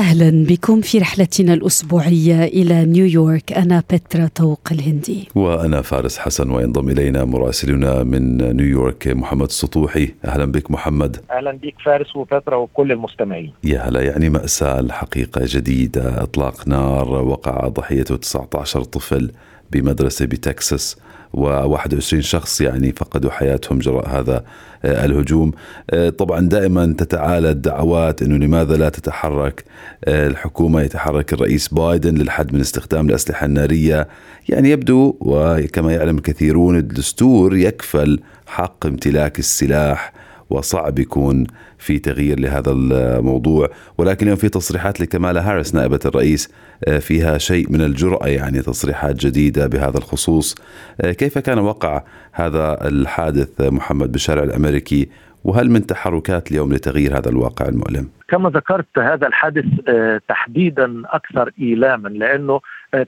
أهلا بكم في رحلتنا الأسبوعية إلى نيويورك أنا بترا طوق الهندي. وأنا فارس حسن وينضم إلينا مراسلنا من نيويورك محمد السطوحي أهلا بك محمد. أهلا بك فارس وبترا وكل المستمعين. يا هلا يعني مأساة الحقيقة جديدة إطلاق نار وقع ضحيته 19 طفل. بمدرسة بتكساس و21 شخص يعني فقدوا حياتهم جراء هذا آه، الهجوم. آه، طبعا دائما تتعالى الدعوات إنه لماذا لا تتحرك؟ آه، الحكومة يتحرك الرئيس بايدن للحد من استخدام الأسلحة النارية. يعني يبدو وكما يعلم الكثيرون الدستور يكفل حق امتلاك السلاح وصعب يكون في تغيير لهذا الموضوع. ولكن اليوم في تصريحات لكمالا هاريس نائبة الرئيس آه، فيها شيء من الجرأة يعني تصريحات جديدة بهذا الخصوص. آه، كيف كان وقع هذا الحادث محمد بالشارع الأمريكي؟ وهل من تحركات اليوم لتغيير هذا الواقع المؤلم؟ كما ذكرت هذا الحادث آه، تحديدا أكثر إيلاما لأنه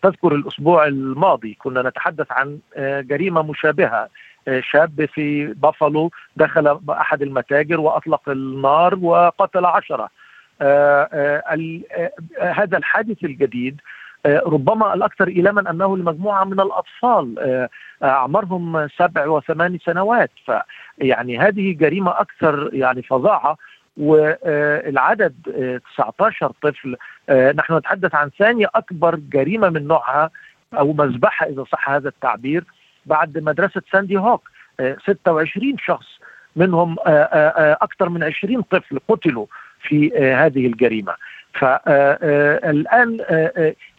تذكر الأسبوع الماضي كنا نتحدث عن جريمة مشابهة شاب في بافالو دخل أحد المتاجر وأطلق النار وقتل عشرة. آه، آه، آه، هذا الحادث الجديد ربما الأكثر ايلاما أنه لمجموعه من الأطفال أعمارهم سبع وثمان سنوات. فيعني هذه جريمة أكثر يعني فظاعة والعدد 19 طفل. نحن نتحدث عن ثانية أكبر جريمة من نوعها أو مذبحة إذا صح هذا التعبير. بعد مدرسة ساندي هوك 26 آه، شخص منهم آه، آه، أكثر من 20 طفل قتلوا في هذه الجريمة. فالآن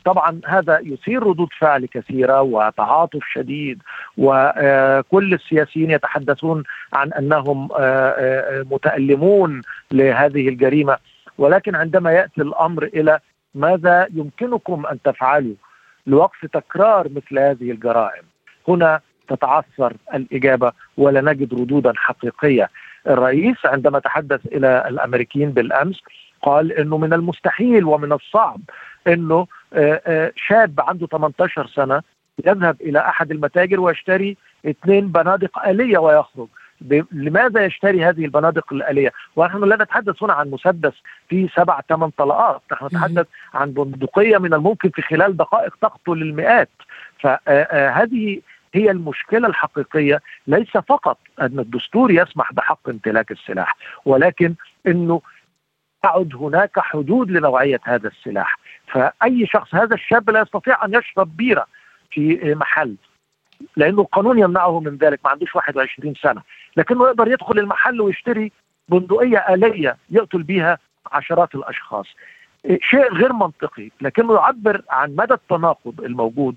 طبعا هذا يثير ردود فعل كثيرة وتعاطف شديد وكل السياسيين يتحدثون عن أنهم متألمون لهذه الجريمة. ولكن عندما يأتي الأمر إلى ماذا يمكنكم أن تفعلوا؟ لوقف تكرار مثل هذه الجرائم. هنا تتعثر الإجابة ولا نجد ردودا حقيقية. الرئيس عندما تحدث إلى الأمريكيين بالأمس قال إنه من المستحيل ومن الصعب إنه آه، آه، شاب عنده 18 سنة يذهب إلى أحد المتاجر ويشتري اثنين بنادق آلية ويخرج. لماذا يشتري هذه البنادق الآلية؟ ونحن لا نتحدث هنا عن مسدس في سبع ثمان طلقات. نحن نتحدث عن بندقية من الممكن في خلال دقائق تقتل المئات. فهذه هي المشكلة الحقيقية ليس فقط أن الدستور يسمح بحق امتلاك السلاح ولكن إنه تعد هناك حدود لنوعية هذا السلاح. فأي شخص هذا الشاب لا يستطيع أن يشرب بيرة في محل لأنه القانون يمنعه من ذلك ما عندوش 21 سنة. لكنه يقدر يدخل المحل ويشتري بندقيه آلية يقتل بها عشرات الأشخاص. شيء غير منطقي لكنه يعبر عن مدى التناقض الموجود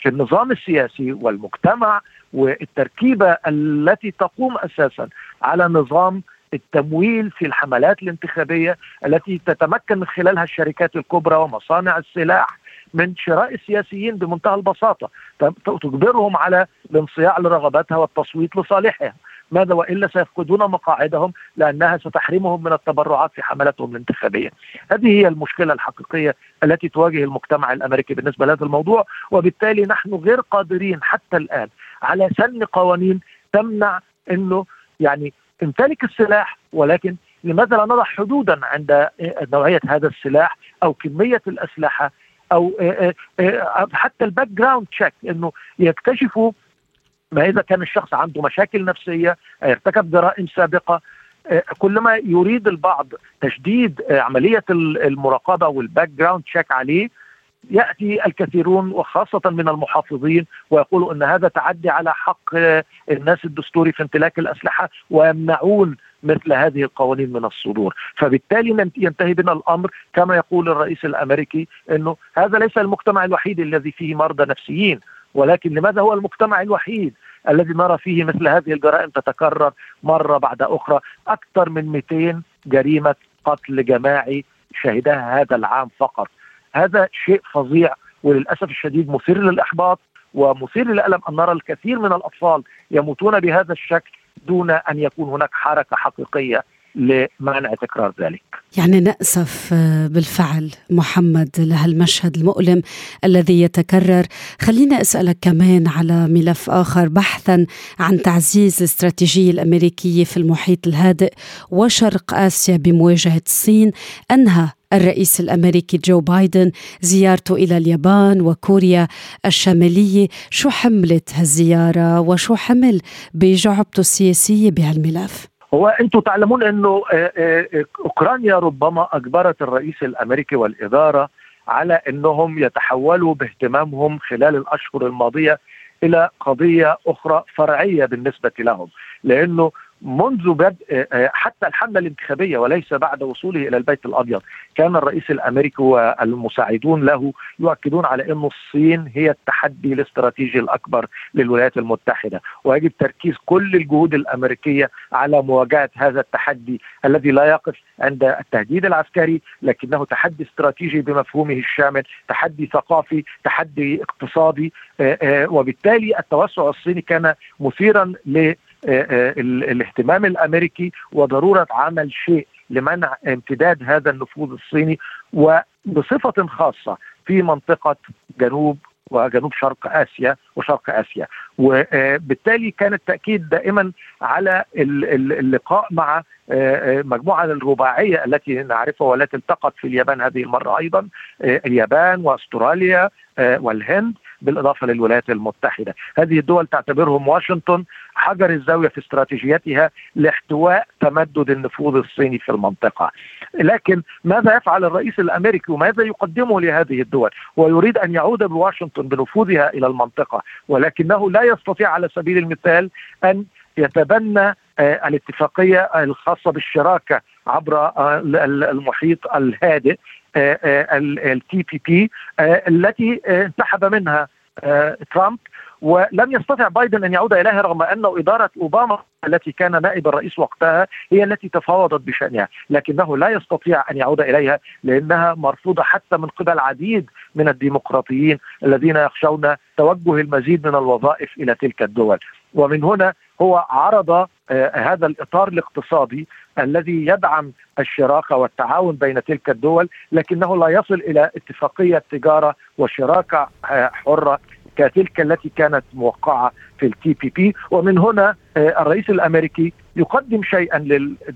في النظام السياسي والمجتمع والتركيبة التي تقوم أساسا على نظام التمويل في الحملات الانتخابية التي تتمكن من خلالها الشركات الكبرى ومصانع السلاح من شراء السياسيين بمنتهى البساطة. تجبرهم على الانصياع لرغباتها والتصويت لصالحها. ماذا والا سيفقدون مقاعدهم لأنها ستحرمهم من التبرعات في حملاتهم الانتخابية. هذه هي المشكلة الحقيقية التي تواجه المجتمع الأمريكي بالنسبة لهذا الموضوع وبالتالي نحن غير قادرين حتى الآن على سن قوانين تمنع إنه يعني امتلك السلاح ولكن لماذا لا نضع حدودا عند نوعية هذا السلاح أو كمية الأسلحة أو حتى ال background check إنه يكتشفوا ما إذا كان الشخص عنده مشاكل نفسية ارتكب جرائم سابقة آه، كلما يريد البعض تشديد آه، عملية المراقبة وال background check عليه يأتي الكثيرون وخاصة من المحافظين ويقولوا إن هذا تعدي على حق آه، الناس الدستوري في امتلاك الأسلحة ويمنعون مثل هذه القوانين من الصدور. فبالتالي ينتهي بنا الأمر كما يقول الرئيس الأمريكي إنه هذا ليس المجتمع الوحيد الذي فيه مرضى نفسيين. ولكن لماذا هو المجتمع الوحيد الذي نرى فيه مثل هذه الجرائم تتكرر مرة بعد أخرى؟ أكثر من 200 جريمة قتل جماعي شهدها هذا العام فقط. هذا شيء فظيع وللأسف الشديد مثير للإحباط ومثير للألم أن نرى الكثير من الأطفال يموتون بهذا الشكل دون أن يكون هناك حركة حقيقية لمنع تكرار ذلك. يعني نأسف آه، بالفعل محمد لهالمشهد المؤلم الذي يتكرر. خلينا أسألك كمان على ملف آخر بحثا عن تعزيز الاستراتيجية الأمريكية في المحيط الهادئ وشرق آسيا بمواجهة الصين. أنهى الرئيس الأمريكي جو بايدن زيارته إلى اليابان وكوريا الشمالية. شو حملت هالزيارة وشو حمل بجعبته السياسية بهالملف؟ هو أنتم تعلمون انه آه، آه، اوكرانيا ربما اجبرت الرئيس الامريكي والاداره على انهم يتحولوا باهتمامهم خلال الاشهر الماضية إلى قضية أخرى فرعية بالنسبة لهم لأنه منذ بدء آه، حتى الحملة الانتخابية وليس بعد وصوله إلى البيت الأبيض كان الرئيس الأمريكي والمساعدون له يؤكدون على أن الصين هي التحدي الاستراتيجي الأكبر للولايات المتحدة. ويجب تركيز كل الجهود الأمريكية على مواجهة هذا التحدي الذي لا يقف عند التهديد العسكري لكنه تحدي استراتيجي بمفهومه الشامل تحدي ثقافي تحدي اقتصادي آه، آه، وبالتالي التوسع الصيني كان مثيرا ل آه، آه، الاهتمام الأمريكي وضرورة عمل شيء لمنع امتداد هذا النفوذ الصيني وبصفة خاصة في منطقة جنوب وجنوب شرق آسيا وشرق آسيا. وبالتالي كان التأكيد دائما على اللقاء مع آه، مجموعة الرباعية التي نعرفها والتي التقت في اليابان هذه المرة أيضا اليابان وأستراليا والهند. بالإضافة للولايات المتحدة، هذه الدول تعتبرهم واشنطن حجر الزاوية في استراتيجيتها لاحتواء تمدد النفوذ الصيني في المنطقة. لكن ماذا يفعل الرئيس الأمريكي وماذا يقدمه لهذه الدول؟ ويريد أن يعود بواشنطن بنفوذها إلى المنطقة، ولكنه لا يستطيع على سبيل المثال أن يتبنى آه، الاتفاقية الخاصة بالشراكة عبر آه، المحيط الهادئ التي بي بي التي انسحب منها آه، ترامب. ولم يستطع بايدن أن يعود إليها رغم انه إدارة أوباما التي كان نائب الرئيس وقتها هي التي تفاوضت بشأنها، لكنه لا يستطيع أن يعود إليها لأنها مرفوضة حتى من قبل عديد من الديمقراطيين الذين يخشون توجه المزيد من الوظائف إلى تلك الدول، ومن هنا هو عرض آه، هذا الإطار الاقتصادي الذي يدعم الشراكة والتعاون بين تلك الدول لكنه لا يصل إلى اتفاقية تجارة وشراكة آه، حرة كتلك التي كانت موقعة في التي بي بي ومن هنا آه، الرئيس الأمريكي يقدم شيئا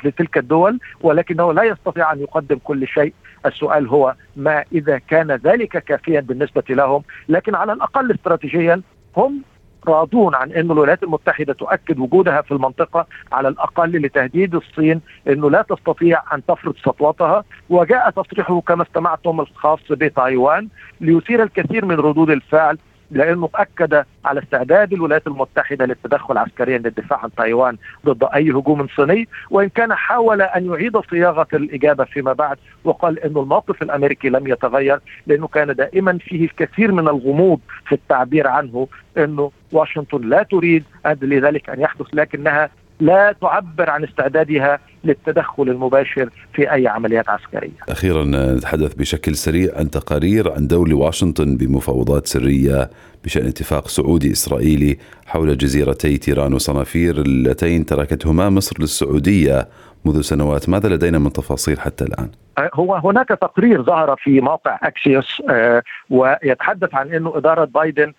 لتلك الدول ولكنه لا يستطيع أن يقدم كل شيء. السؤال هو ما إذا كان ذلك كافيا بالنسبة لهم لكن على الأقل استراتيجيا هم راضون عن أن الولايات المتحدة تؤكد وجودها في المنطقة على الأقل لتهديد الصين أنه لا تستطيع أن تفرض سطوتها وجاء تصريحه كما استمعتم الخاص بتايوان ليثير الكثير من ردود الفعل لأنه اكد على استعداد الولايات المتحدة للتدخل عسكريا للدفاع عن تايوان ضد أي هجوم صيني وإن كان حاول أن يعيد صياغة الإجابة فيما بعد وقال إنه الموقف الأمريكي لم يتغير لأنه كان دائما فيه الكثير من الغموض في التعبير عنه إنه واشنطن لا تريد لذلك أن يحدث لكنها لا تعبر عن استعدادها للتدخل المباشر في أي عمليات عسكرية. أخيرا نتحدث بشكل سريع عن تقارير عن دور واشنطن بمفاوضات سرية بشأن اتفاق سعودي إسرائيلي حول جزيرتي تيران وصنافير اللتين تركتهما مصر للسعودية منذ سنوات، ماذا لدينا من تفاصيل حتى الآن؟ هو هناك تقرير ظهر في موقع أكسيوس آه، ويتحدث عن إنه إدارة بايدن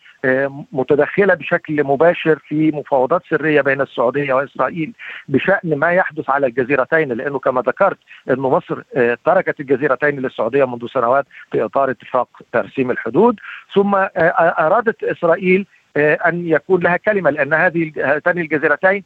متدخلة بشكل مباشر في مفاوضات سرية بين السعودية وإسرائيل بشأن ما يحدث على الجزيرتين لأنه كما ذكرت انه مصر آه، تركت الجزيرتين للسعودية منذ سنوات في إطار اتفاق ترسيم الحدود. ثم آه، أرادت إسرائيل أن يكون لها كلمة لأن هذه هاتان الجزيرتين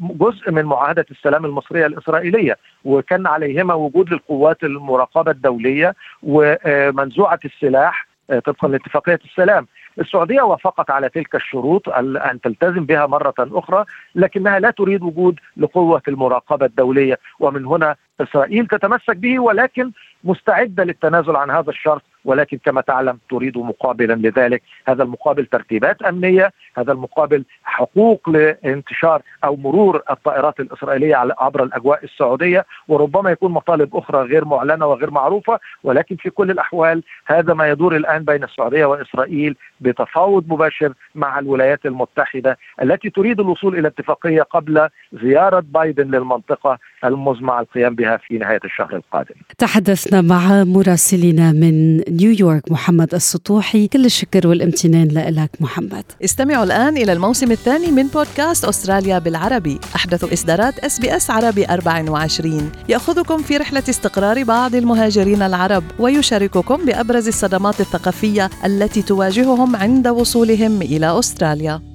جزء من معاهدة السلام المصرية الإسرائيلية وكان عليهما وجود للقوات المراقبة الدولية ومنزوعه السلاح طبقا لاتفاقية السلام. السعودية وافقت على تلك الشروط أن تلتزم بها مرة أخرى لكنها لا تريد وجود لقوة المراقبة الدولية. ومن هنا إسرائيل تتمسك به ولكن مستعدة للتنازل عن هذا الشرط. ولكن كما تعلم تريد مقابلا لذلك هذا المقابل ترتيبات أمنية هذا المقابل حقوق لانتشار أو مرور الطائرات الإسرائيلية عبر الأجواء السعودية وربما يكون مطالب أخرى غير معلنة وغير معروفة ولكن في كل الأحوال هذا ما يدور الآن بين السعودية وإسرائيل بتفاوض مباشر مع الولايات المتحدة التي تريد الوصول إلى اتفاقية قبل زيارة بايدن للمنطقة المزمع القيام بها في نهاية الشهر القادم. تحدثنا مع مراسلنا من نيويورك محمد السطوحي، كل الشكر والامتنان لك محمد. استمعوا الآن إلى الموسم الثاني من بودكاست أستراليا بالعربي، أحدث إصدارات SBS عربي 24 يأخذكم في رحلة استقرار بعض المهاجرين العرب ويشارككم بأبرز الصدمات الثقافية التي تواجههم عند وصولهم إلى أستراليا.